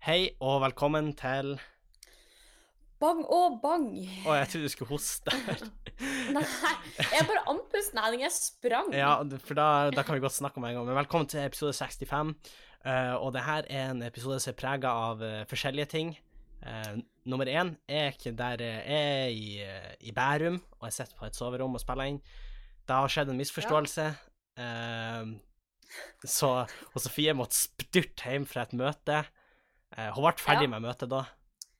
Hei og velkommen til Bang og bang. Å, jeg trodde du skulle hoste. Nei, jeg bare andpusten. Jeg sprang. ja, for da, da kan vi godt snakke om en gang. Men velkommen til episode 65. Uh, og det her er en episode som er prega av uh, forskjellige ting. Uh, nummer én er der jeg er i, eh, i Bærum, og jeg sitter på et soverom og spiller inn. Det har skjedd en misforståelse. Eh, så og Sofie måtte styrte hjem fra et møte. Eh, hun ble ferdig Ja. med møtet da.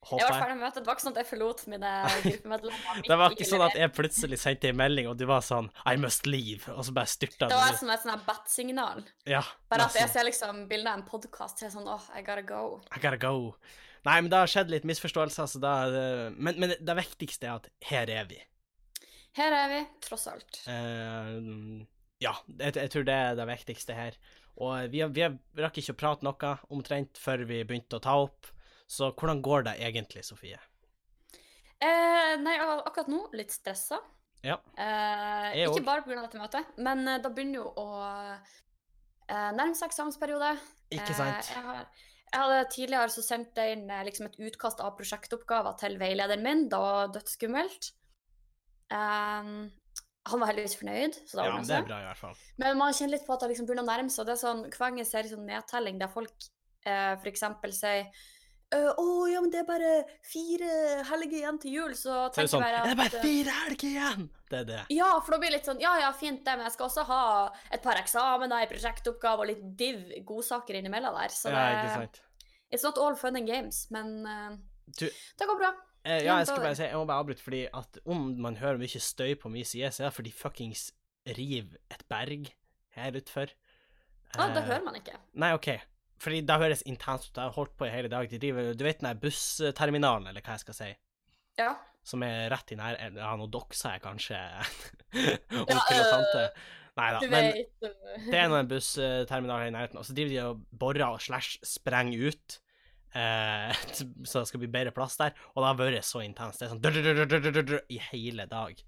Jeg Håper var ferdig med møtet. Det var ikke sånn at jeg forlot mine gruppemedlemmer. Det var ikke sånn at jeg plutselig sendte en melding, og du var sånn I must leave, og så bare styrta Det var du. som et sånt bat-signal. Ja, Bare at jeg ser liksom bildet av en podkast, så er sånn åh, I gotta go. I gotta go. Nei, men det har skjedd litt misforståelser, så da eh, men, men det viktigste er at her er vi. Her er vi, tross alt. Uh, ja, jeg, jeg tror det er det viktigste her. Og vi, vi rakk ikke å prate noe omtrent før vi begynte å ta opp. Så hvordan går det egentlig, Sofie? Eh, nei, akkurat nå litt stressa. Ja. Eh, ikke bare pga. dette møtet, men eh, da begynner jo å eh, nærme seg eksamensperiode. Ikke sant? Eh, jeg, har, jeg hadde tidligere så sendt inn eh, liksom et utkast av prosjektoppgaver til veilederen min. Det var dødsskummelt. Um, han var heldigvis fornøyd, så da Ja, det det er bra, i hvert fall. Men man kjenner litt på at det liksom begynner å nærme seg. Det er sånn, jeg ser sånn nedtelling der folk eh, f.eks. sier «Øh, å ja, men det er bare fire helger igjen til jul, så tenker jeg sånn bare Det er bare eh, fire helger igjen! Det er det. ja, for da blir det litt sånn Ja, ja, fint det, men jeg skal også ha et par eksamener, en prosjektoppgave og litt div godsaker innimellom der. Så Ja, ikke det sant. It's not all fun and games, men uh, Du, det går bra. Eh, ja, jeg skal bare si, jeg må bare avbryte, fordi at om man hører mye støy på min side, så er det fordi fuckings river et berg her utfor. Å, det Eh, hører man ikke. Nei, OK. Fordi det høres intenst ut. Jeg har holdt på i hele dag. De driver, du vet den der bussterminalen, eller hva jeg skal si, Ja. som er rett i nær... Ja, nå dokser jeg kanskje Ja, onkel og tante. Nei da. Men vet eh, det er nå en bussterminal her i nærheten, og så driver de og borer og slash sprenger ut. Eh, så det skal bli bedre plass der. Og det har vært så intenst. Det er sånn i hele dag.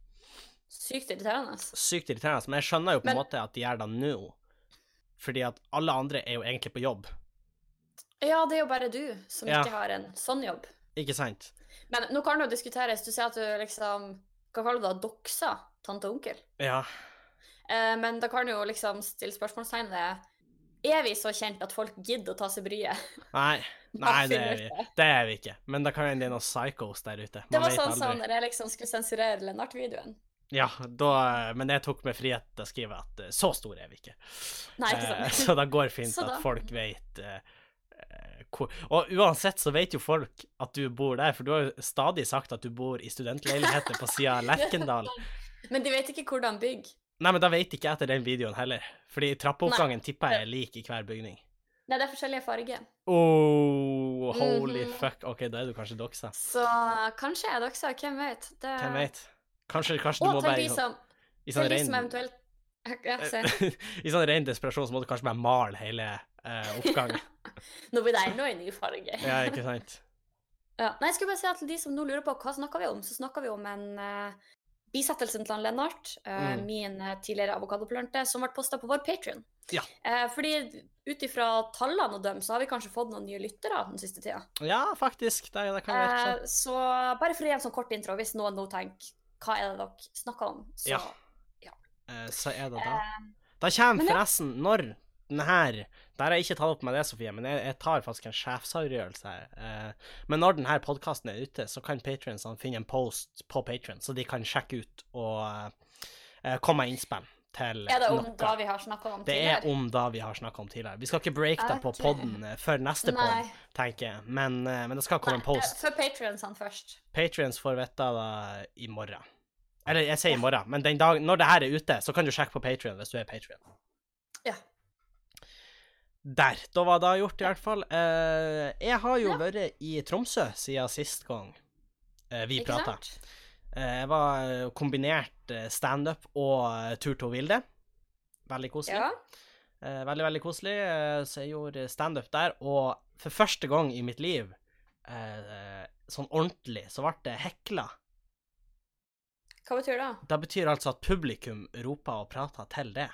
Sykt irriterende. Sykt irriterende. Men jeg skjønner jo på en Men- måte at de gjør det nå. Fordi at alle andre er jo egentlig på jobb. Ja, det er jo bare du som Ja. ikke har en sånn jobb. Ikke sant? Men nå kan det jo diskuteres. Du sier at du liksom Hva kaller du det? Doksa tante og onkel? Ja. Eh, men da kan du jo liksom stille spørsmålstegn ved Er vi så kjent at folk gidder å ta seg bryet? Nei. Nei, det er vi. det. Er vi ikke. Men det kan hende det er noen psychos der ute. Det var sånn som aldri. når jeg liksom skulle sensurere Lennart-videoen. Ja, da Men jeg tok meg frihet til å skrive at eh, så store er vi ikke. Nei, ikke Eh, sant? Så det går fint da- at folk vet eh, eh, hvor Og uansett så vet jo folk at du bor der, for du har jo stadig sagt at du bor i studentleiligheter på sida av Lerkendal. Men de vet ikke hvordan bygg. Nei, men da vet ikke jeg etter den videoen heller. Fordi trappeoppgangen tipper jeg er lik i hver bygning. Nei, det er forskjellige farger. Oh, holy Mhm. fuck. OK, da er du kanskje doksa. Så kanskje jeg doksa, hvem vet? Det... Hvem vet? Kanskje, kanskje du Og må bare i sånn, i sånn rein eventuelt ja. I sånn ren desperasjon så må du kanskje bare male hele eh, oppgangen. Nå blir det enda en ny farge. Ja, ikke sant? Ja. Nei, jeg skulle bare si at til de som nå lurer på hva snakker vi om, så snakker vi om en uh, bisettelsen til han Lennart, eh, Mm. min eh, tidligere avokadoplante, som ble posta på vår Patrion. Ja. Eh, fordi ut ifra tallene og dømme, så har vi kanskje fått noen nye lyttere den siste tida. Ja, faktisk. Det, det kan være så bare for å gi en sånn kort intro, hvis noen nå tenker hva er det dere snakker om, så Ja. ja. så er det da. Da kommer forresten, når den her Der har jeg ikke tatt opp med det, Sofie, men jeg, jeg tar faktisk en sjefsavgjørelse her. Eh, men når denne podkasten er ute, så kan patrionsene finne en post på Patrion, så de kan sjekke ut og eh, komme med innspill til er det om noe. da vi har snakka om Det er om da vi har snakka om tidligere. Vi skal ikke breake det på poden podden før neste pod, tenker jeg, men, men det skal komme en post. For patrionsene først. Patrions får vite det i morgen. Eller jeg sier i morgen, men den dag, når det her er ute, så kan du sjekke på Patrion hvis du er Patrion. Ja. Der. Da var det gjort, i hvert fall. Eh, jeg har jo Ja. vært i Tromsø siden sist gang eh, vi prata. Eh, jeg var kombinert standup og tur til Vilde. Veldig koselig. Ja. Eh, veldig, veldig koselig. Så jeg gjorde standup der, og for første gang i mitt liv, eh, sånn ordentlig, så ble det hekla. Hva betyr det? Det betyr altså at publikum roper og prater til det.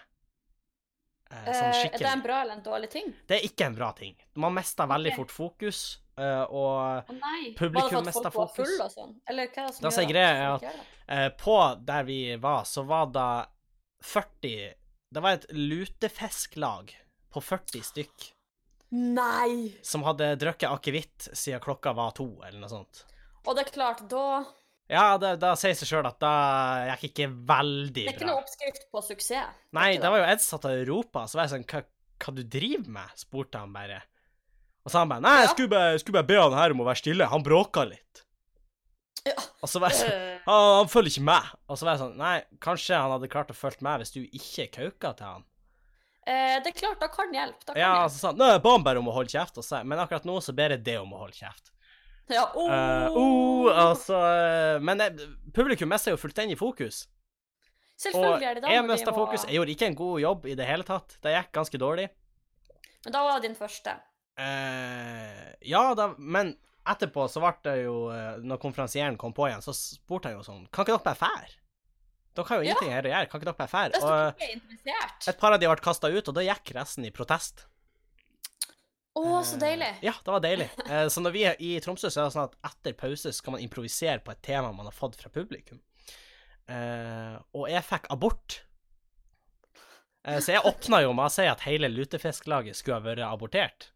Eh, Eh, sånn er det en bra eller en dårlig ting? Det er ikke en bra ting. Man mister veldig fort fokus, eh, og Å nei. Publikum Var det for mister at folk var fokus. fulle og sånn? Eller hva er det som Det gjør at folk det? på der vi var, så var det 40 Det var et lutefesklag på 40 stykk Nei! som hadde drukket akevitt siden klokka var to, eller noe sånt. Og det er klart, da Ja, det, da sier seg sjøl at da gikk ikke veldig bra. Det er ikke noe oppskrift på suksess. Nei, det var jo Ed satt og ropa, så var jeg sånn Hva, hva du driver med? spurte han bare. Og så han bare Nei, jeg skulle bare, skulle bare be han her om å være stille. Han bråka litt. Ja. Og så var jeg sånn Øh, han, han følger ikke med. Og så var jeg sånn Nei, kanskje han hadde klart å følge med hvis du ikke kauka til han. eh, det er klart, da kan hjelpe. Da kan Ja, hjelpe. så sa han Nei, jeg ba han bare om å holde kjeft. Og så, men akkurat nå så ber jeg det om å holde kjeft. Ja, oh. Uh, oh, altså eh, Men eh, publikum mister jo fullstendig fokus. Og Selvfølgelig er det da jeg mista må- fokus. Jeg gjorde ikke en god jobb i det hele tatt. Det gikk ganske dårlig. Men da var det din første. Uh, ja da, men etterpå så ble det jo eh, Når konferansieren kom på igjen, så spurte han jo sånn Kan ikke dere bare fære? Dere har jo Ja. ingenting her å gjøre. Kan ikke dere bare fære? Og et par av de ble kasta ut, og da gikk resten i protest. Å, så deilig. Eh, Ja, det var deilig. Eh, så når vi er i Tromsø, så er det sånn at etter pause skal man improvisere på et tema man har fått fra publikum. Eh, og jeg fikk abort. Så jeg åpna jo med å si at hele lutefisklaget skulle ha vært abortert.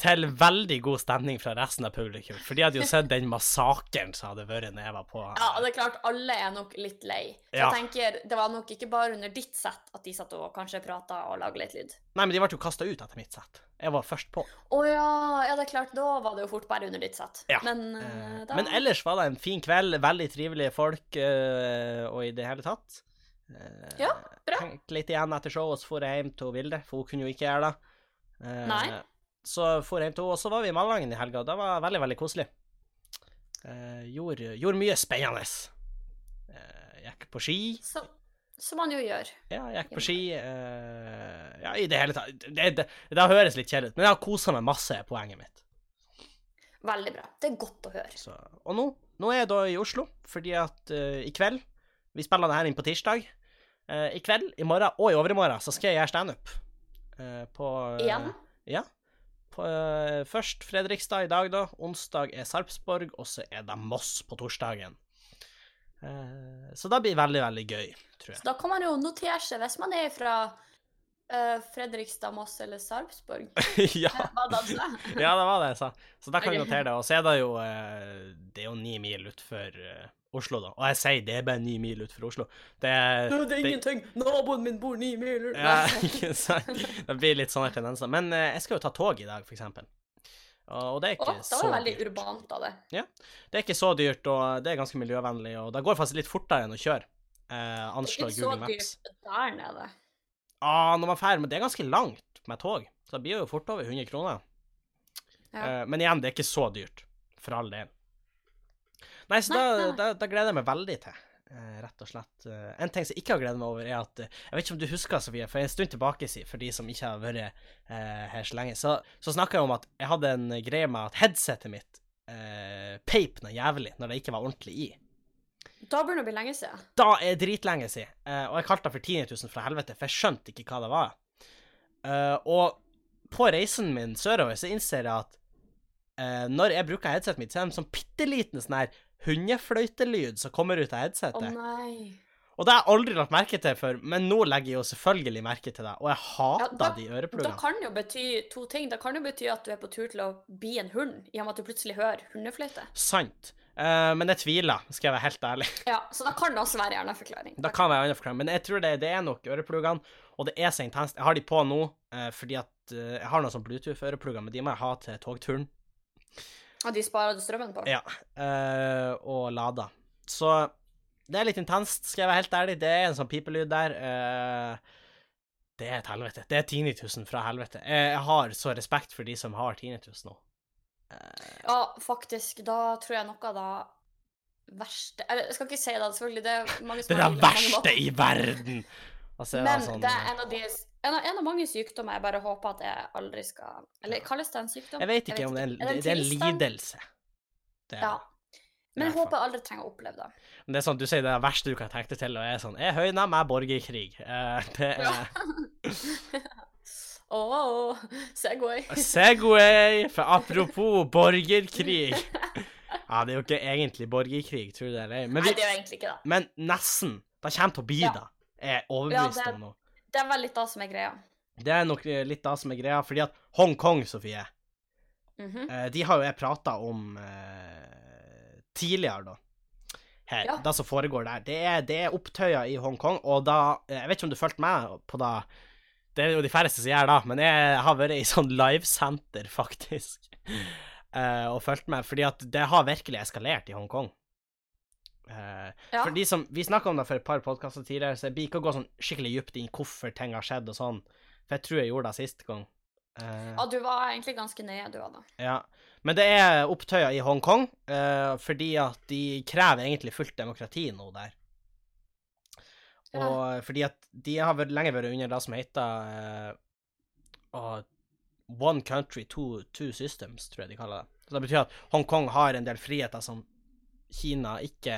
Til veldig god stemning fra resten av publikum, for de hadde jo sett den massakren som hadde vært når jeg var på. Ja, og det er klart, alle er nok litt lei. Så Ja. jeg tenker, det var nok ikke bare under ditt sett at de satt og kanskje prata og lagde litt lyd. Nei, men de ble jo kasta ut etter mitt sett. Jeg var først på. Å ja, ja, det er klart, da var det jo fort bare under ditt sett. Ja. Men, eh, da Men ellers var det en fin kveld, veldig trivelige folk, uh, og i det hele tatt. Uh, Ja, bra. Tenkte litt igjen etter showet, og så dro jeg hjem til Vilde, for hun kunne jo ikke gjøre det. Nei. Så for en to, og så var vi i Malangen i helga, det var veldig, veldig koselig. Eh, gjorde, gjorde mye spennende. Eh, gikk på ski. Som, som man jo gjør. Ja, gikk på ski. eh, ja, i det hele tatt. Det, det, det høres litt kjedelig ut, men jeg har kosa meg masse, er poenget mitt. Veldig bra. Det er godt å høre. Så, og nå, nå er jeg da i Oslo, fordi at uh, i kveld Vi spiller det her inn på tirsdag. Uh, I kveld, i morgen og i overmorgen så skal jeg gjøre standup. Uh, på uh, Igjen? Ja. Eh, først Fredrikstad i dag, da. Onsdag er Sarpsborg, og så er det Moss på torsdagen. Eh, så det blir veldig, veldig gøy, tror jeg. Så da kan man jo notere seg hvis man er fra uh, Fredrikstad, Moss eller Sarpsborg. ja. Hva da? sa ja, det var det jeg sa. Så da kan vi notere det. Og så er det jo Det er jo ni mil utfor uh, Oslo, da. Og jeg sier det er bare ni mil utfor Oslo. Det er, Det er ingenting. Naboen min bor ni mil Ja, ikke sant? Det blir litt sånne tendenser. Men eh, jeg skal jo ta tog i dag, for eksempel. Og, det er ikke det så var veldig dyrt. urbant av det. Det er ikke så dyrt, og det er ganske miljøvennlig, og det går faktisk litt fortere enn å kjøre. Eh, Det er ikke så Google Maps. dyrt der nede. Ah, når man drar, men det er ganske langt med tog, så det blir jo fort over 100 kroner. Ja. Eh, men igjen, det er ikke så dyrt, for all del. Nei, så Nei, da, nei, da, da gleder jeg meg veldig til, eh, rett og slett. Eh, en ting som jeg ikke har gledet meg over, er at eh, Jeg vet ikke om du husker, Sofie, for en stund tilbake, si, for de som ikke har vært eh, her så lenge, så, så snakka jeg om at jeg hadde en greie med at headsetet mitt eh, peip noe jævlig når det ikke var ordentlig i. Da burde det bli lenge siden. Da er dritlenge siden, eh, og jeg kalte det for 10 000 fra helvete, for jeg skjønte ikke hva det var. Eh, og på reisen min sørover så innser jeg at eh, når jeg bruker headsetet mitt, så er det en sånn bitte liten sånn her hundefløytelyd som kommer ut av headsetet. Å oh, nei. og det har jeg aldri lagt merke til før, men nå legger jeg jo selvfølgelig merke til det, og jeg hater da- de Da Det kan jo bety to ting. Det kan jo bety at du er på tur til å bli en hund, i og med at du plutselig hører hundefløyte. Sant. Uh, men jeg tviler, skal jeg være helt ærlig. Ja, så da kan det også være en annen forklaring. Da kan være en annen forklaring, men jeg tror det, det er nok ørepluggene, og det er så intenst. Jeg har de på nå uh, fordi at uh, jeg har noen sånn Bluetooth-øreplugger, men de må jeg ha til togturen. Og de sparer du strømmen på? Ja, Uh, og lada. Så det er litt intenst, skal jeg være helt ærlig. Det er en sånn pipelyd der. Uh, det er et helvete. Det er 10.000 fra helvete. Jeg, jeg har så respekt for de som har 10.000 nå. Uh, Ja, faktisk. Da tror jeg noe av det verste Eller jeg skal ikke si det, selvfølgelig. Det er mange som det er det verste i verden! Altså, Men sånn, det er en av, de, en, av, en av mange sykdommer jeg bare håper at jeg aldri skal Eller kalles det en sykdom? Jeg vet ikke om det er en, det, er en lidelse. Det er Ja. Men jeg håper jeg aldri trenger å oppleve det. Men Det er sånn, Du sier det er verste du kan tenke deg til, og jeg er sånn Jeg høyner meg borgerkrig. Uh, det er Åh, Segway. Segway! For apropos borgerkrig. Ja, det er jo ikke egentlig borgerkrig, tror du det eller ei. Men, Nei, det er jo egentlig ikke det. men nesten. Det kommer til å bli Ja. det. Jeg er overbevist Ja, det- om nå. Det er vel litt da som er greia. Det er nok eh, litt da som er greia, fordi at Hongkong, Sofie, Mhm. eh, de har jo jeg prata om eh, tidligere, da. Her, Ja. Det som foregår der. Det er, det er opptøyer i Hongkong, og da Jeg vet ikke om du fulgte med på det. Det er jo de færreste som gjør det, men jeg har vært i sånn livesenter, faktisk. uh, og fulgt med, fordi at det har virkelig eskalert i Hongkong. Eh, Ja. For de som, Vi snakka om det for et par podkaster tidligere, så jeg blir ikke å gå sånn skikkelig dypt inn hvorfor ting har skjedd og sånn. For jeg tror jeg gjorde det sist gang. Eh, ja, du var egentlig ganske nøye, du òg, da. ja. Men det er opptøyer i Hongkong, uh, fordi at de krever egentlig fullt demokrati nå der. Ja. Og fordi at de har vært, lenge vært under det som heter One country, two, two systems, tror jeg de kaller det. Så det betyr at Hongkong har en del friheter som Kina ikke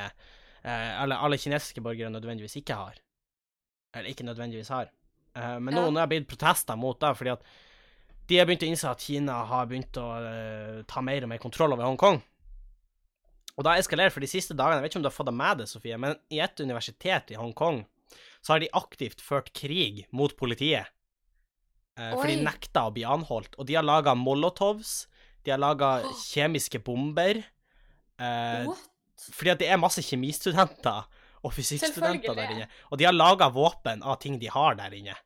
eh, Eller alle kinesiske borgere nødvendigvis ikke har. Eller ikke nødvendigvis har. Eh, men Ja. nå har det blitt protester mot det, fordi at de har begynt å innse at Kina har begynt å eh, ta mer og mer kontroll over Hongkong. Og da eskalerer det for de siste dagene, jeg vet ikke om du har fått det med deg, Sofie, men i et universitet i Hongkong så har de aktivt ført krig mot politiet. Eh, for de nekta å bli anholdt. Og de har laga molotovs, de har laga kjemiske bomber. Eh, What? Fordi at det er masse kjemistudenter og fysikkstudenter der inne. Og de har laga våpen av ting de har der inne.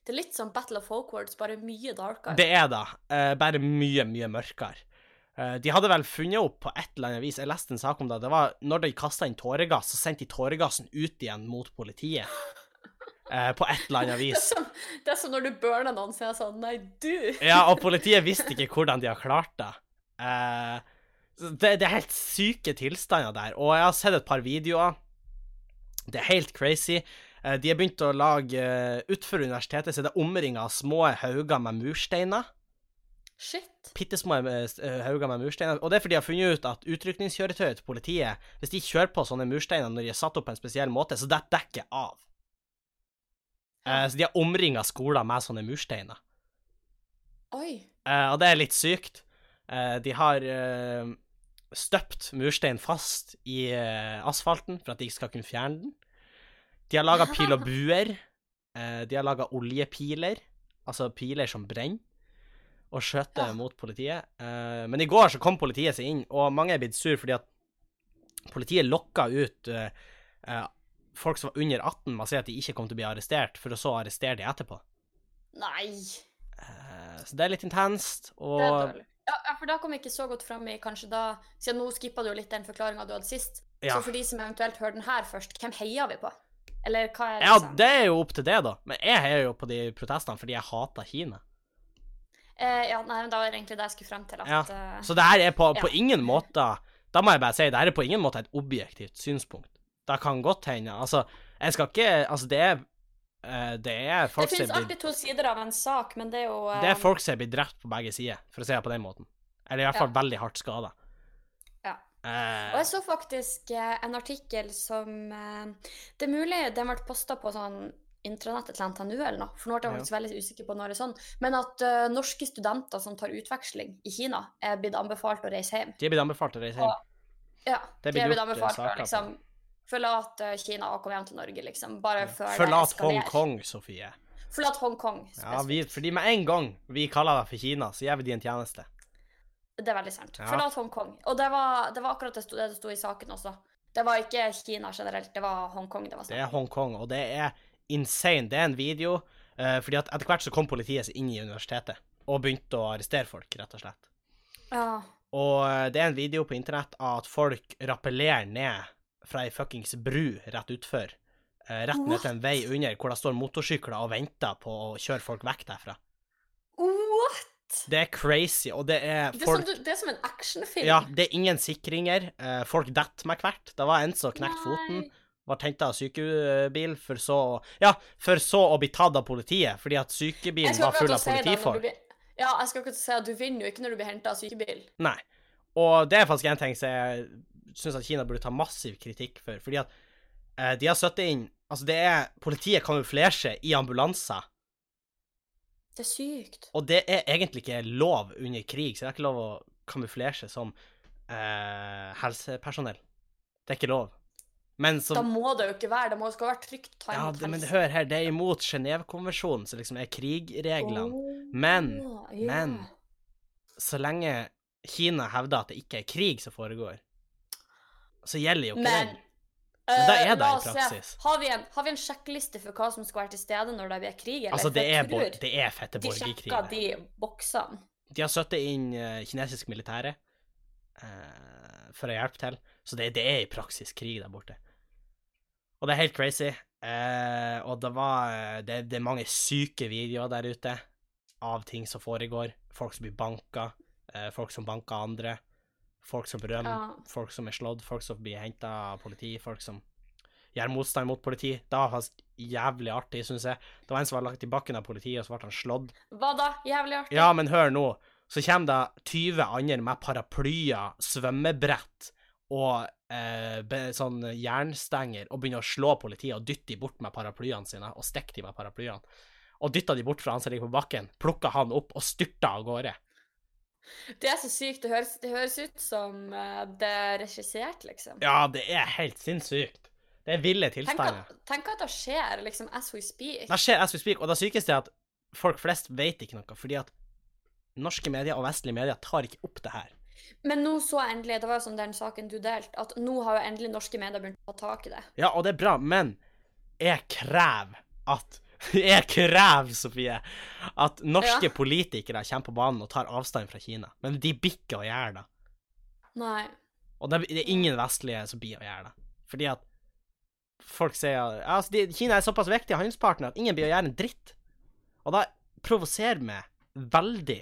Det er litt som Battle of Hogwarts, bare mye darkere. Det er det, Uh, bare mye, mye mørkere. Uh, de hadde vel funnet opp på et eller annet vis, jeg leste en sak om det, det var når de kasta inn tåregass, så sendte de tåregassen ut igjen mot politiet. Uh, på et eller annet Det er, vis. som, det er som når du burner noen, så er jeg sånn Nei, du! Ja, og politiet visste ikke hvordan de har klart det. Eh, så det, det er helt syke tilstander der, og jeg har sett et par videoer. Det er helt crazy. Eh, de har begynt å lage uh, Utenfor universitetet så er det omringa av små hauger med mursteiner. Shit. Bitte små eh, hauger med mursteiner. Og det er fordi de har funnet ut at utrykningskjøretøyet til politiet, hvis de kjører på sånne mursteiner når de er satt opp på en spesiell måte, så detter dekket av. Eh, så de har omringa skoler med sånne mursteiner. Oi. Eh, og det er litt sykt. Eh, de har eh, støpt murstein fast i eh, asfalten for at de ikke skal kunne fjerne den. De har laga pil og buer. Eh, de har laga oljepiler, altså piler som brenner, og skjøter Ja. mot politiet. Eh, men i går så kom politiet seg inn, og mange er blitt sur fordi at politiet lokka ut folk som var under 18 med å si at de ikke kom til å bli arrestert, for å så arrestere de etterpå. Nei. Så det er litt intenst. Og. Ja, ja, for da kom jeg ikke så godt fram i kanskje da Siden nå skippa du jo litt den forklaringa du hadde sist. Ja. Så for de som eventuelt hører den her først, hvem heier vi på? Eller hva er Ja, liksom det er jo opp til det, da. Men jeg heier jo på de protestene fordi jeg hater Kina. eh, Ja, nei, men da var det egentlig det jeg skulle frem til. At, Ja. eh, Så det her er på, Ja. på ingen måte Da må jeg bare si, det her er på ingen måte et objektivt synspunkt. Det kan godt hende. Altså, jeg skal ikke Altså, det er Det er folk som finnes alltid to sider av en sak, men det er jo um... Det er folk som blitt drept på begge sider, for å si det på den måten. Eller i hvert fall veldig hardt skada. Ja. Uh... Og jeg så faktisk eh, en artikkel som uh, Det er mulig den ble posta på sånn intranettet til NTNU eller noe, for nå ble jeg Ja. faktisk veldig usikker på når det er sånn, men at uh, norske studenter som tar utveksling i Kina, er blitt anbefalt å reise hjem. de er blitt anbefalt å reise hjem. Ja, Det er de er blitt eh, anbefalt å liksom forlate Kina og kom hjem til Norge, liksom. Bare før Forlat. Hongkong, Sofie. Forlat Hongkong Ja, vi, fordi med en gang vi kaller deg for Kina, så gjør vi de en tjeneste. Det er veldig sant. Ja. Forlat Hongkong. Og det var, det var akkurat det, det det sto i saken også. Det var ikke Kina generelt, det var Hongkong det var Det er Hongkong, og det er insane. Det er en video, Uh, fordi at etter hvert så kom politiet seg inn i universitetet og begynte å arrestere folk, rett og slett. Ja. Og eh, det er en video på internett av at folk rappellerer ned fra ei fuckings bru rett utfor. eh, rett ned til en vei under, hvor det står motorsykler og venter på å kjøre folk vekk derfra. What? Det er crazy, og det er Det er, folk som, det er som en actionfilm. Ja, det er ingen sikringer. eh, folk detter med hvert. Det var en som knekte foten. Var tenkt av sykebil, for så Ja, for så å bli tatt av politiet, fordi at sykebilen var full av politifolk. Ja, jeg skal ikke si at du vinner jo ikke når du blir henta av sykebil. Nei. Og det er faktisk en ting som er syns at Kina burde ta massiv kritikk for. Fordi at eh, de har satt inn Altså, det er Politiet kamuflerer i ambulanser, Det er sykt. og det er egentlig ikke lov under krig, så det er ikke lov å kamuflere seg som eh, helsepersonell. Det er ikke lov. Men så Da må det jo ikke være. Det må skal være trygt ta Ja, det, men hør her, det er imot Genévekonvensjonen, som liksom er krigreglene. Men- yeah. men- Så lenge Kina hevder at det ikke er krig som foregår, så gjelder jo ikke Men, den. Men da eh, er det i praksis. Har vi, en, har vi en sjekkliste for hva som skal være til stede når det blir krig? Eller? Altså, det er, det er fette De borgerkrig. sjekka der. de boksene. De har satt inn eh, kinesisk militære uh, for å hjelpe til, så det, det er i praksis krig der borte. Og det er helt crazy. Uh, og det var det, det er mange syke videoer der ute av ting som foregår. Folk som blir banka, uh, folk som banker andre, folk som rømmer, Ja. folk som er slått, folk som blir henta av politi, folk som gjør motstand mot politi. Det var jævlig artig, syns jeg. Det var en som var lagt i bakken av politiet, og så ble han slått. Hva da? Jævlig artig. Ja, men hør nå. Så kommer det 20 andre med paraplyer, svømmebrett og eh, be- sånn jernstenger og begynner å slå politiet og dytte de bort med paraplyene sine og stikke de med paraplyene. Og dytta de bort fra han som ligger på bakken, plukka han opp og styrta av gårde. Det er så sykt. Det høres, det høres ut som eh, det er regissert, liksom. Ja, det er helt sinnssykt. Det er ville tilstander. Tenk, tenk at det skjer liksom as we speak. Det skjer as we speak, og det sykeste er at folk flest vet ikke noe, fordi at norske medier og vestlige medier tar ikke opp det her. Men nå så endelig, det var jo sånn den saken du delte, at nå har jo endelig norske medier begynt å ta tak i det. Ja, og det er bra, men jeg krever at Jeg krever, Sofie, at norske Ja. politikere kommer på banen og tar avstand fra Kina. Men de bikker og å gjøre det. Nei. Og det er ingen vestlige som blir å gjøre det. Fordi at folk sier altså, de, Kina er såpass viktig handelspartner at ingen blir å gjøre en dritt. Og det provoserer meg veldig.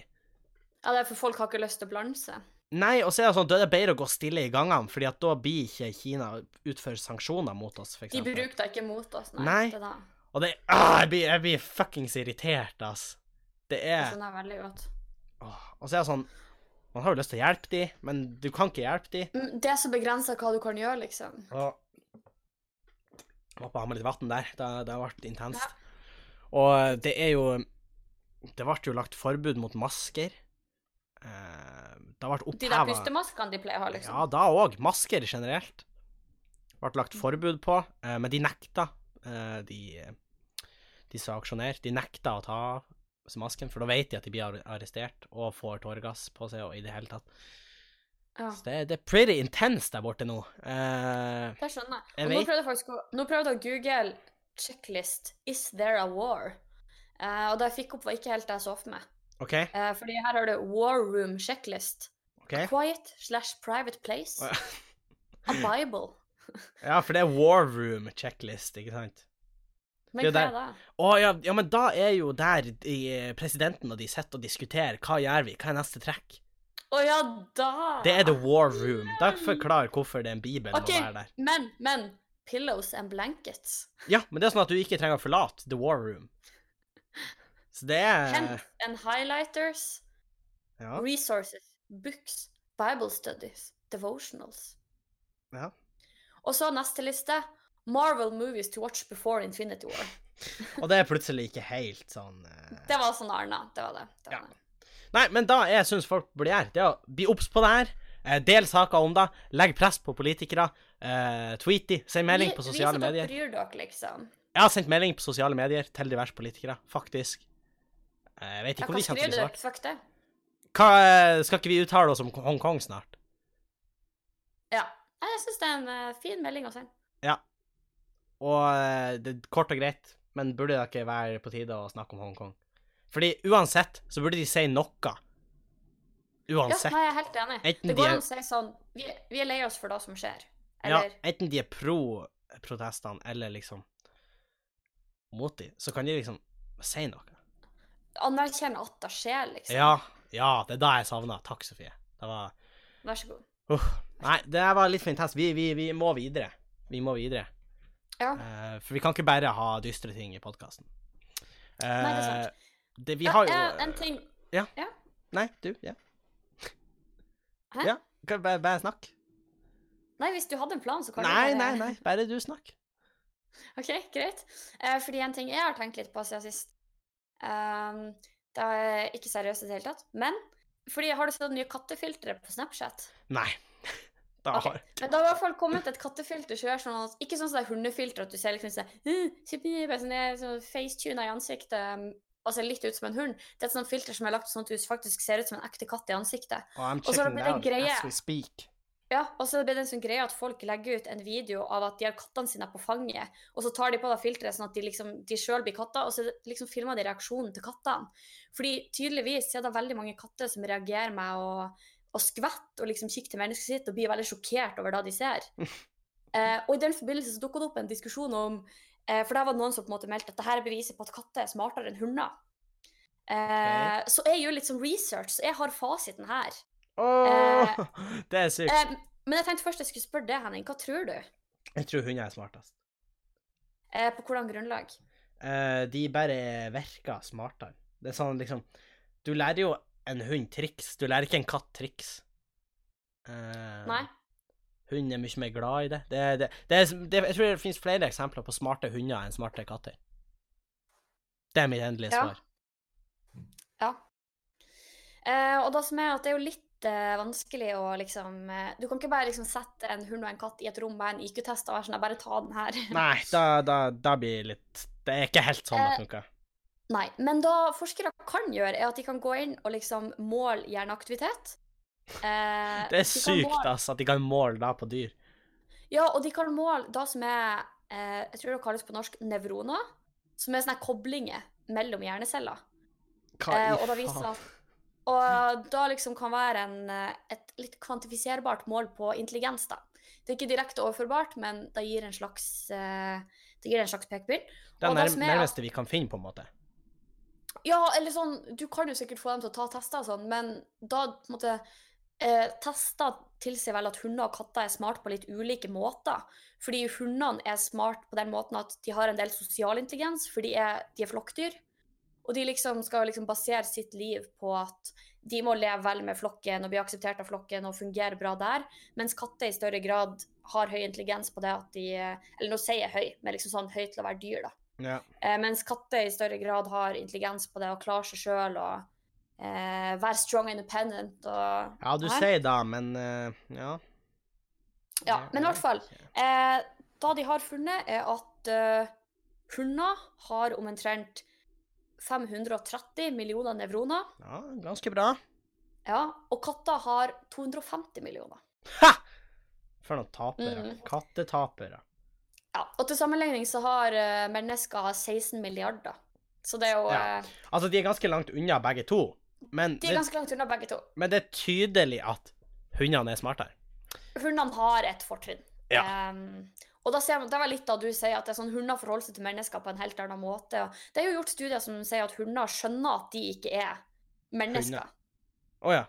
Ja, det er for folk har ikke lyst til å blande seg. Nei, og så er det sånn, da er det bedre å gå stille i gangene, fordi at da blir ikke Kina utfører sanksjoner mot oss, f.eks. De bruker det ikke mot oss, nei. Nei. Det, da. Og det ah, jeg, blir, jeg blir fuckings irritert, ass. Det er er skjønner veldig godt. åh. Og så er det sånn Man har jo lyst til å hjelpe de, men du kan ikke hjelpe de. Mm, Det er så begrensa hva du kan gjøre, liksom. Og Jeg må bare ha med litt vann der. Det, det har vært intenst. Og det er jo Det ble jo lagt forbud mot masker. Eh, det vært De der oppheva pustemaskene de pleier å ha, liksom. Ja, da òg. Masker generelt. Ble lagt forbud på, eh, men de nekta. Eh, de, de sa aksjonerer, de nekta å ta masken, for da vet de at de blir arrestert og får tåregass på seg og i det hele tatt. Ja. Så det, det er pretty intense der borte nå. Uh, Det skjønner jeg. Jeg nå prøvde faktisk nå prøvde jeg å google checklist 'Is there a war?' uh, og det jeg fikk opp, var ikke helt det jeg så for meg. Okay. Uh, fordi her har du War Room checklist. Okay. A quiet slash private place. A Bible. Ja, for det er war room checklist, ikke sant? Men hva er det? Å ja, ja, men da er jo der de, presidenten og de sitter og diskuterer hva gjør vi, hva er neste trekk? Å ja, da! Det er the war room. Da forklar hvorfor det er en bibel OK, må være der. men, men Pillows and blankets. Ja, men det er sånn at du ikke trenger å forlate the war room. Så det er Hent and highlighters. Ja. Resources. Books. Bible studies. Devotionals. ja. Og så neste liste. Marvel movies to watch before Infinity War. Og det er plutselig ikke helt sånn uh... Det var sånn Arna. Det var det. det, Ja. var det. Nei, men da jeg syns folk burde gjøre, det er å bli obs på det her. Eh, del saker om det. Legg press på politikere. Uh, tweet de. Send melding på sosiale sosiale Vis at medier. dere bryr dere, liksom. Jeg har sendt melding på sosiale medier til diverse politikere, faktisk. Jeg vet ikke om de kommer til å dere? svart. Hva, skal ikke vi uttale oss om Hongkong snart? Ja. Jeg syns det er en eh, fin melding å sende. Ja. Og eh, det er kort og greit, men burde det ikke være på tide å snakke om Hongkong? Fordi uansett så burde de si noe. Ja, Uansett. nei, jeg er helt enig. Enten det går an å si sånn vi, vi er lei oss for det som skjer. Ja, enten de er pro protestene eller liksom mot de, så kan de liksom si noe. anerkjenne at det skjer, liksom. Ja, ja, det er da jeg savna. Takk, Sofie. Det var Vær så god. Uff. Nei, det var litt for intenst. Vi, vi, vi må videre. Vi må videre. Ja. Uh, for vi kan ikke bare ha dystre ting i podkasten. Nei, det er sant. det, vi Ja, har jo eh, en ting Ja. Nei, du. Ja. Hæ? Ja, bare, bare snakk. Nei, hvis du hadde en plan, så kan Nei, du nei, nei, nei. Bare du snakk. OK, greit. Eh, fordi en ting jeg har tenkt litt på siden sist ehm, Det er ikke seriøst i det hele tatt, men fordi Har du sett nye kattefiltre på Snapchat? Nei. Da har... okay. Men det har i hvert fall kommet et kattefilter som gjør sånn at Ikke sånn som det er hundefilter, at du ser liksom sånn sånn, sånn facetuna i ansiktet um, og ser litt ut som en hund. Det er et sånt filter som er lagt sånn at du faktisk ser ut som en ekte katt i ansiktet. Oh, Og så har det checking blitt en greie. Ja, og så blir det en sånn greie at folk legger ut en video av at de har kattene sine på fanget, og så tar de på det filteret sånn at de liksom, de sjøl blir katter, og så liksom filmer de reaksjonen til kattene. Fordi tydeligvis er det veldig mange katter som reagerer med å, å skvette og liksom kikke til mennesket sitt og blir veldig sjokkert over det de ser. Eh, og i den forbindelse så dukka det opp en diskusjon om eh, For der var det noen som på en måte meldte at dette er beviset på at katter er smartere enn hunder. Eh, Så jeg gjør litt sånn research, så jeg har fasiten her. Åh, det er sykt. Eh, men jeg tenkte først jeg skulle spørre deg, Henning. Hva tror du? Jeg tror hunder er smartest. Eh, på hvordan grunnlag? Eh, de bare virker smartere. Det er sånn liksom Du lærer jo en hund triks. Du lærer ikke en katt triks. Eh, Nei? Hunden er mye mer glad i det. Det, det, det, er. Jeg tror det finnes flere eksempler på smarte hunder enn smarte katter. Det er mitt endelige Ja. svar. Ja. Eh, og det som er at det er jo litt eh, vanskelig å liksom eh, Du kan ikke bare liksom sette en hund og en katt i et rom med en IQ-test og være sånn Bare ta den her. Nei, da, da, da blir det litt Det er ikke helt sånn det Eh, funker. Nei. Men da forskere kan gjøre, er at de kan gå inn og liksom måle hjerneaktivitet. Eh, Det er de sykt, måle- ass, at de kan måle da på dyr. Ja, og de kan måle det som er eh, Jeg tror det kalles på norsk nevroner. Som er sånne koblinger mellom hjerneceller. Hva Eh, i da faen? Og da liksom kan være en, eh, et litt kvantifiserbart mål på intelligens, da. Det er ikke direkte overførbart, men det gir en slags, eh, det gir en slags pekepinn. Det er det nærmeste vi kan finne, på en måte. Ja, eller sånn, du kan jo sikkert få dem til å ta tester og sånn, men da på en måte eh, Tester tilsier vel at hunder og katter er smart på litt ulike måter. Fordi hundene er smart på den måten at de har en del sosial intelligens, for de er, de er flokkdyr. Og de liksom skal liksom basere sitt liv på at de må leve vel med flokken og bli akseptert av flokken og fungere bra der, mens katter i større grad har høy intelligens på det at de Eller nå sier jeg høy, men liksom sånn høy til å være dyr, da. Ja. Eh, mens katter i større grad har intelligens på det å klare seg sjøl og eh, være strong independent og ja, du her. sier da, men uh, ja. Ja, men i hvert fall. Eh, det de har funnet, er at uh, hunder har omtrent 530 millioner nevroner. Ja, ganske bra. Ja, og katter har 250 millioner. Ha! For noen tapere. Mm. Kattetapere. Ja, og til sammenligning så har uh, mennesker 16 milliarder. Så det er jo Ja. uh, Altså, de er ganske langt unna begge to, men De er det, ganske langt unna begge to. men det er tydelig at hundene er smartere. Hundene har et fortrinn. Ja. Ehm, og da ser man, Det var litt da du sier at det er sånn hunder forholder seg til mennesker på en helt annen måte. Det er jo gjort studier som sier at hunder skjønner at de ikke er mennesker. Å oh, ja.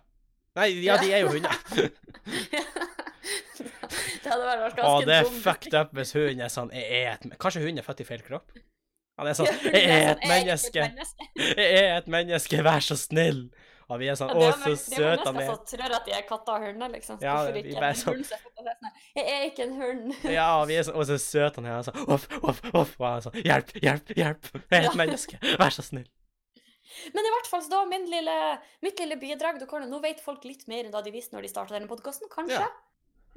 Nei, ja, de er jo hunder. det hadde vært ganske dumt. Å, det er fucked up hvis hunden er sånn jeg er et, Kanskje hunden er født i feil kropp? Han er sånn Jeg er sånn, et menneske. Jeg er et menneske, vær så snill. Og vi er sånn Å, så søt så er. det er mennesker er. som tror at de er katter og hunder, liksom. Ja, vi bare sånn- Jeg er ikke en hund. Ja, og vi er så, og så søt han er. Sånn off, uff, uff. Og han sånn Hjelp, hjelp, hjelp. Jeg er Ja. menneske. Vær så snill. Men i hvert fall, så da min lille, mitt lille bidrag. Du kan, nå vet folk litt mer enn da de visste når de starta denne podkasten, kanskje? Ja.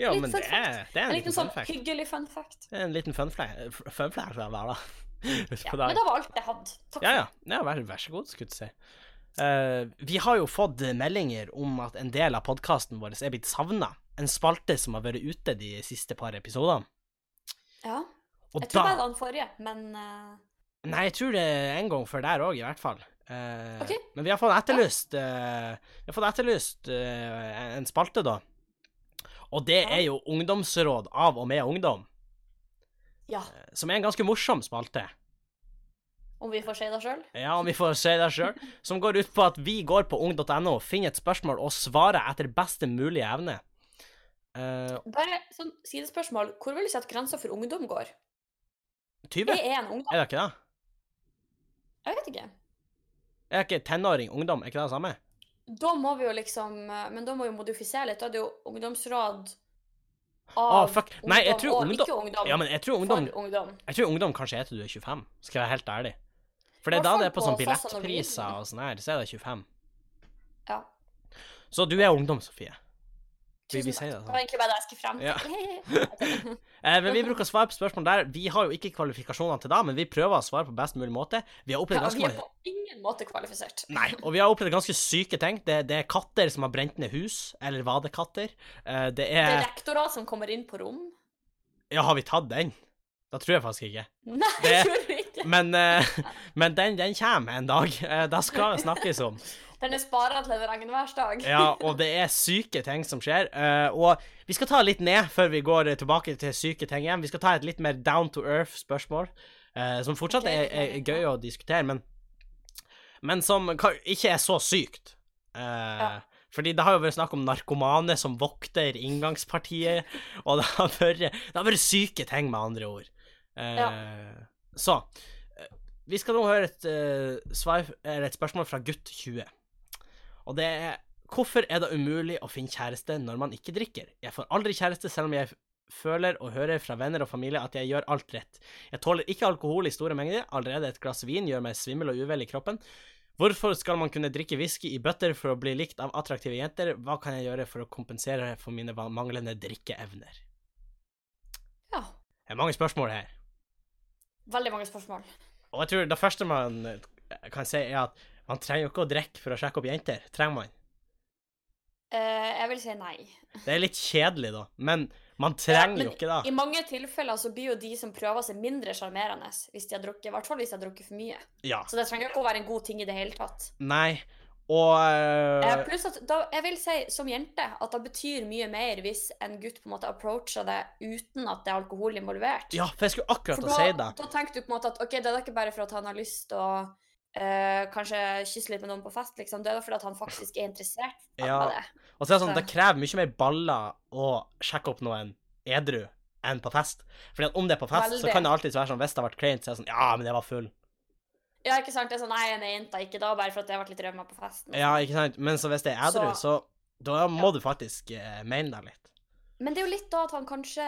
Ja, Litt men det er, det er En en liten liten sånn fun fact. hyggelig fun fact. En liten fun fact. Fun hva da. Ja, men det. var alt jeg hadde. Takk Ja, ja. ja vær, vær så god, skulle jeg si. Eh, vi har jo fått meldinger om at en del av podkasten vår er blitt savna. En spalte som har vært ute de siste par episodene. Ja. Og Jeg tror da det var den forrige, men uh... Nei, jeg tror det er en gang før der òg, i hvert fall. Uh, okay. Men vi har fått etterlyst Vi har fått etterlyst en spalte, da. Og det Ja. er jo ungdomsråd av og med ungdom, ja. som er en ganske morsom spalte. Om vi får si det sjøl. Ja, om vi får si det sjøl. Som går ut på at vi går på ung.no, finner et spørsmål og svarer etter beste mulige evne. Uh, Bare sånn sidespørsmål. Hvor vil du si at grensa for ungdom går? 20? Jeg er en ungdom. Er det ikke det? Jeg vet ikke. Er ikke tenåring ungdom? Er ikke det det samme? Da må vi jo liksom eh, Men da må vi modifisere litt. Da er det jo ungdomsråd av fuck. Nei, tror og ungdom- ikke ungdom. Ja, men jeg tror ungdom For ungdom. Jeg tror ungdom kanskje er til du er 25, skal jeg være helt ærlig. For det er da det er på sånn billettpriser og sånn her, så er det 25. Ja. Så du er ungdom, Sofie. Vi Tusen takk. det Det var sånn. egentlig bare det jeg skulle frem til. Ja. Eh, men vi bruker å svare på spørsmål der. Vi har jo ikke kvalifikasjonene til da, men vi prøver å svare på best mulig måte. Vi har opplevd Ja, ganske vi er på ingen måte kvalifisert. Nei, og vi har opplevd ganske syke ting. Det, det er katter som har brent ned hus, eller vadekatter. Eh, det Det er er rektorer som kommer inn på rom. Ja, har vi tatt den? Da tror jeg faktisk ikke. Nei, Det- gjorde vi. Men, eh, men den, den kommer en dag. Eh, det skal snakkes om. Den er spara til en regnværsdag. Ja, og det er syke ting som skjer. eh, og vi skal ta litt ned før vi går tilbake til syke ting igjen. Vi skal ta et litt mer down to earth-spørsmål, som fortsatt er, er, gøy å diskutere, men, men som ikke er så sykt. Ja. Fordi det har jo vært snakk om narkomane som vokter inngangspartiet, og det har vært, det har vært syke ting, med andre ord. Eh, Så eh, vi skal nå høre et, uh, svar, et spørsmål fra gutt 20. Og det er Hvorfor er det umulig å finne kjæreste når man ikke drikker? Jeg får aldri kjæreste selv om jeg føler og hører fra venner og familie at jeg gjør alt rett. Jeg tåler ikke alkohol i store mengder, allerede et glass vin gjør meg svimmel og uvel i kroppen. Hvorfor skal man kunne drikke whisky i bøtter for å bli likt av attraktive jenter? Hva kan jeg gjøre for å kompensere for mine manglende drikkeevner? Ja. Det er mange spørsmål her. Veldig mange spørsmål. Og jeg tror det første man eh, kan si, er at man trenger jo ikke å drikke for å sjekke opp jenter. Trenger man? Eh, jeg vil si nei. Det er litt kjedelig, da. Men man Ja, trenger men jo ikke det. I mange tilfeller så blir jo de som prøver seg, mindre sjarmerende hvis de har drukket, i hvert fall hvis de har drukket for mye. Ja. Så det trenger jo ikke å være en god ting i det hele tatt. Nei. Og Eh, eh, pluss at da, jeg vil si som jente at det betyr mye mer hvis en gutt på en måte approacher det uten at det er alkohol involvert. Ja, for jeg skulle akkurat å da, si det. da tenker du på en måte at ok, det er ikke bare for at han har lyst til å eh, kanskje kysse litt med noen på fest, liksom. Det er fordi at han faktisk er interessert Ja. det. Og så er det sånn, Så- det krever mye mer baller å sjekke opp noen edru enn på fest. Fordi at om det er på fest, så kan det alltid være sånn hvis det har vært kleint, så er det sånn Ja, men jeg var full. Ja, ikke sant? Det er sånn Nei, jeg jenta ikke da, bare for at jeg har vært litt rømma på festen. Ja, ikke sant? Men så hvis det er edru, så, Så- da må Ja. du faktisk eh, mene deg litt. Men det er jo litt da at han kanskje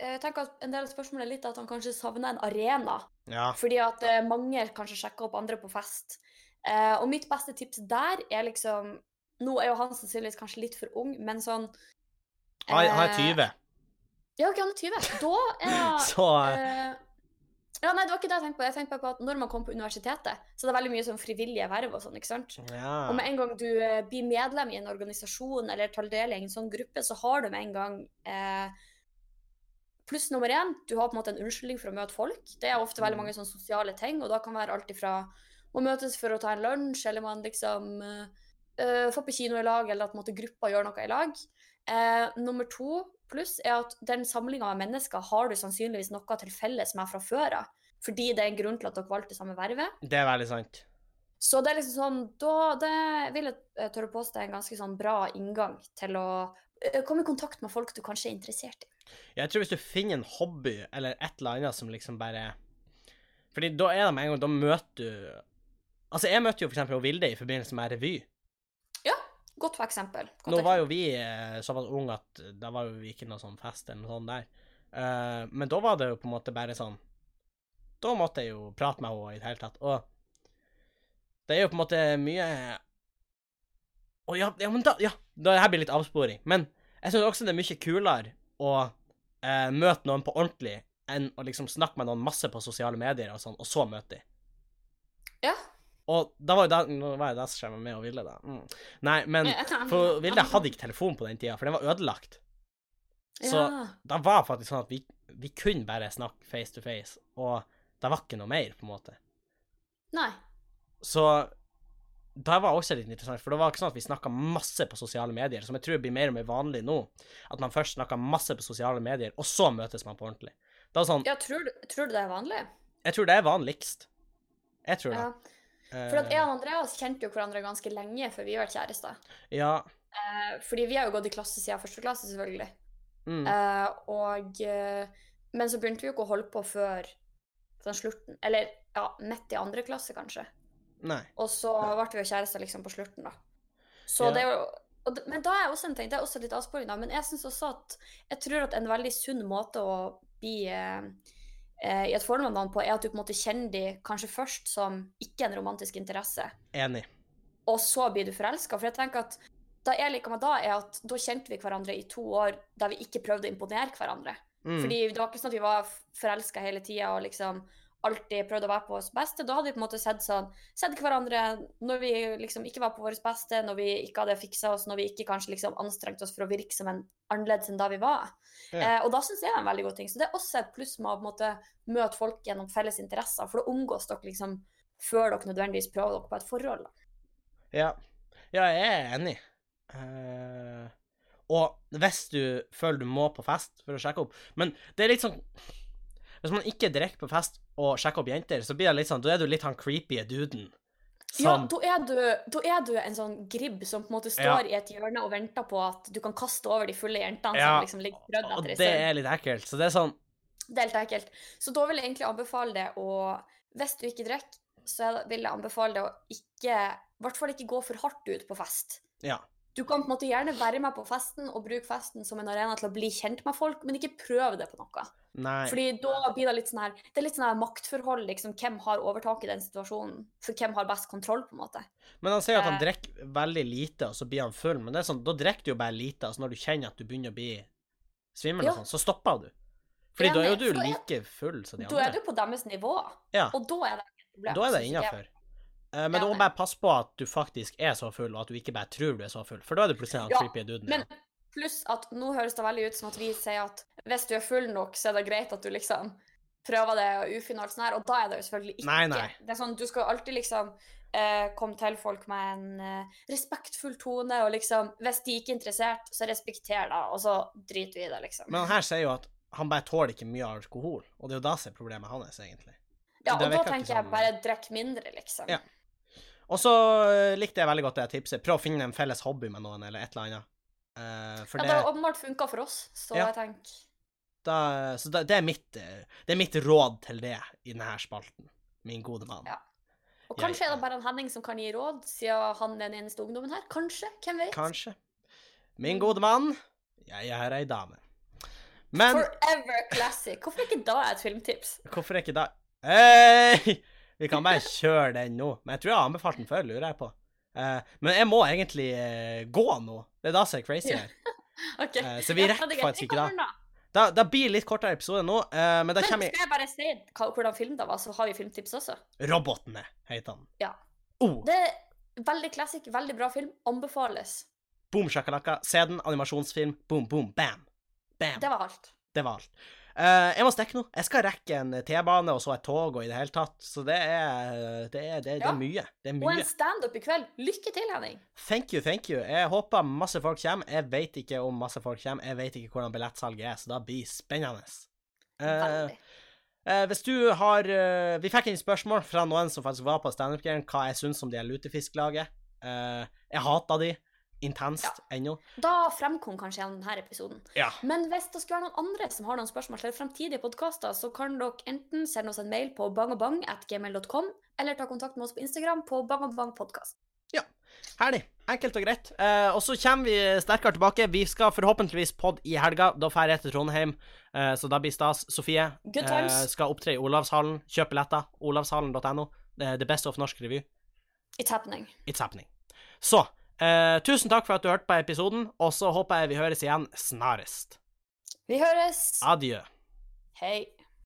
Jeg tenker at en del av spørsmålet er litt at han kanskje savner en arena. Ja. Fordi at eh, mange kanskje sjekker opp andre på fest. Eh, og mitt beste tips der er liksom Nå er jo han sannsynligvis kanskje litt for ung, men sånn Han han er eh, 20, Ja, OK, han er 20. Da er så eh, Ja, nei, det var ikke det jeg tenkte på. Jeg tenkte på at når man kommer på universitetet, så er det veldig mye sånn frivillige verv og sånn, ikke sant? ja. Og med en gang du eh, blir medlem i en organisasjon eller tar del i en sånn gruppe, så har du med en gang eh, Pluss nummer én, du har på en måte en unnskyldning for å møte folk. Det er ofte veldig Mm. mange sånne sosiale ting, og da kan være alt ifra å møtes for å ta en lunsj, eller man liksom eh, får på kino i lag, eller at måte, gruppa gjør noe i lag. Eh, nummer to pluss er at den samlinga av mennesker har du sannsynligvis noe til felles med fra før av. Fordi det er en grunn til at dere valgte samme vervet. Det er veldig sant. Så det er liksom sånn da, Det vil jeg tørre påstå er en ganske sånn bra inngang til å komme i kontakt med folk du kanskje er interessert i. Jeg tror hvis du finner en hobby eller et eller annet som liksom bare Fordi da er det med en gang Da møter du Altså, jeg møtte jo for eksempel Vilde i forbindelse med revy. Godt for eksempel. Godt Nå var jo vi eh, såpass unge at da var jo ikke noe sånn fest eller noe sånt der. Uh, men da var det jo på en måte bare sånn Da måtte jeg jo prate med henne i det hele tatt. Og det er jo på en måte mye Å ja, ja, men da Ja, det her blir litt avsporing. Men jeg syns også det er mye kulere å uh, møte noen på ordentlig enn å liksom snakke med noen masse på sosiale medier og sånn, og så møte de. Ja. Og da var jo det Nå var som skjedde med og Vilde, da. Mm. Nei, men for Vilde hadde ikke telefon på den tida, for den var ødelagt. Så ja. da var faktisk sånn at vi, vi kunne bare snakke face to face, og det var ikke noe mer, på en måte. Nei. Så det var også litt interessant, for det var ikke sånn at vi snakka masse på sosiale medier, som jeg tror blir mer og mer vanlig nå. At man først snakker masse på sosiale medier, og så møtes man på ordentlig. Det var sånn Ja, tror du, tror du det er vanlig? Jeg tror det er vanligst. Jeg tror det. Ja. For at jeg og Andreas kjente jo hverandre ganske lenge før vi var kjærester. Ja. Eh, fordi vi har jo gått i klasse siden første klasse, selvfølgelig. Mm. Eh, og eh, Men så begynte vi jo ikke å holde på før sånn slutten Eller ja, midt i andre klasse, kanskje. Nei. Og så ble vi jo kjærester liksom på slutten, da. Så Ja. det er jo Men da er også en ting, det er også litt avsporing, da, men jeg synes også at jeg tror at en veldig sunn måte å bli eh, eh, i et forhold med noen på, er at du på en måte kjenner de kanskje først som ikke en romantisk interesse, Enig. og så blir du forelska. For jeg tenker at da jeg liker meg da, er at da kjente vi hverandre i to år der vi ikke prøvde å imponere hverandre. Mm. Fordi det var ikke sånn at vi var forelska hele tida og liksom alltid prøvde å være på vårt beste. Da hadde vi på en måte sett sånn Sett hverandre når vi liksom ikke var på vårt beste, når vi ikke hadde fiksa oss, når vi ikke kanskje liksom anstrengte oss for å virke som en annerledes enn da vi var. Ja. Eh, og da syns jeg det er en veldig god ting. Så det er også et pluss med å måte møte folk gjennom felles interesser, for da omgås dere liksom før dere nødvendigvis prøver dere på et forhold. Ja. ja, jeg er enig. Uh, og hvis du føler du må på fest for å sjekke opp Men det er litt sånn Hvis man ikke drikker på fest og sjekker opp jenter, så blir det litt sånn Da er du litt han creepy duden. Ja, da er, du, da er du en sånn gribb som på en måte står i et hjørne og venter på at du kan kaste over de fulle jentene Ja, som liksom ligger strødd Og etter ei det er litt ekkelt. Så det er sånn Det er helt ekkelt. Så da vil jeg egentlig anbefale det å Hvis du ikke drikker, så vil jeg anbefale det å ikke I hvert fall ikke gå for hardt ut på fest. Ja. Du kan på en måte gjerne være med på festen og bruke festen som en arena til å bli kjent med folk, men ikke prøve det på noe. Nei. Fordi da blir det litt sånn her Det er litt sånn her maktforhold, liksom. Hvem har overtak i den situasjonen? For hvem har best kontroll, på en måte? Men han sier at han Eh. drikker veldig lite, og så blir han full. Men det er sånn, da drikker du jo bare lite, Altså når du kjenner at du begynner å bli svimmel, Ja. og sånn, så stopper du. Fordi da er jo du like full som de andre. Da er du på deres nivå, Ja, og da er det et problem. da er det innafor. Men du må bare passe på at du faktisk er så full, og at du ikke bare tror du er så full, for da er du plutselig han Ja, creepy duden. Men pluss at nå høres det veldig ut som at vi sier at hvis du er full nok, så er det greit at du liksom prøver det og ufinalt sånn her, og da er det jo selvfølgelig ikke. Nei, nei. Det er sånn, du skal alltid liksom uh, komme til folk med en uh, respektfull tone, og liksom Hvis de ikke er interessert, så respekter det, og så driter vi i det, liksom. Men han her sier jo at han bare tåler ikke mye alkohol, og det er jo da som er problemet hans, egentlig. ja, og da tenker jeg bare drikk mindre, liksom. Ja. Og så eh, likte jeg veldig godt det tipset. Prøv å finne en felles hobby med noen, eller et eller annet. Uh, for Ja, det, har åpenbart funka for oss, så Ja. jeg tenker da, så da, det, er mitt, eh, det er mitt råd til det i denne spalten, min gode mann. Ja. Og Jeg- kanskje er det bare en Henning som kan gi råd, siden han er den eneste ungdommen her. Kanskje? Hvem vet? Kanskje. Min gode mann, jeg er ei dame. Men Forever classic. Hvorfor er ikke da et filmtips? hvorfor er ikke da Hei! Vi kan bare kjøre den nå. Men jeg tror jeg har anbefalt den før, lurer jeg på. Uh, men jeg må egentlig uh, gå nå. Det er da som er crazy her. okay. uh, så vi Ja, rekker er faktisk ikke da. Da, da blir det litt kortere episode nå, men da Men kommer skal jeg bare si hvordan film det var, så har vi filmtips også? Robotene, heter han. Ja. Oh, Det er veldig classic, veldig bra film. Anbefales. boom shakalaka. Se den, animasjonsfilm. Boom, boom, bam. Bam. Det var alt. Det var alt. Eh, jeg må stikke nå. Jeg skal rekke en T-bane og så et tog og i det hele tatt, så det er Det er, det, det Ja. er mye. Det er Og en mye. standup i kveld. Lykke til, Henning. Thank you, thank you. Jeg håper masse folk kommer. Jeg vet ikke om masse folk kommer. Jeg vet ikke hvordan billettsalget er, så det blir spennende. Uh, eh, hvis du har Vi fikk inn spørsmål fra noen som faktisk var på standup-greien, hva jeg syns om det lutefisklaget. Uh, jeg hata de intenst ennå. Da fremkom kanskje denne episoden. Ja. Men hvis det skulle være noen andre som har noen spørsmål til fremtidige podkaster, så kan dere enten sende oss en mail på bangabang.gmail.com, eller ta kontakt med oss på Instagram på bangabangpodkast. Herlig. Enkelt og greit. Eh, og så kommer vi sterkere tilbake. Vi skal forhåpentligvis pod i helga. Da drar jeg til Trondheim, eh, så da blir stas. Sofie Good times. eh, skal opptre i Olavshallen. Kjøp billetter. Olavshallen.no. The Best of Norsk Revy. It's happening. It's happening. Så eh, tusen takk for at du hørte på episoden, og så håper jeg vi høres igjen snarest. Vi høres. Adjø. Hei.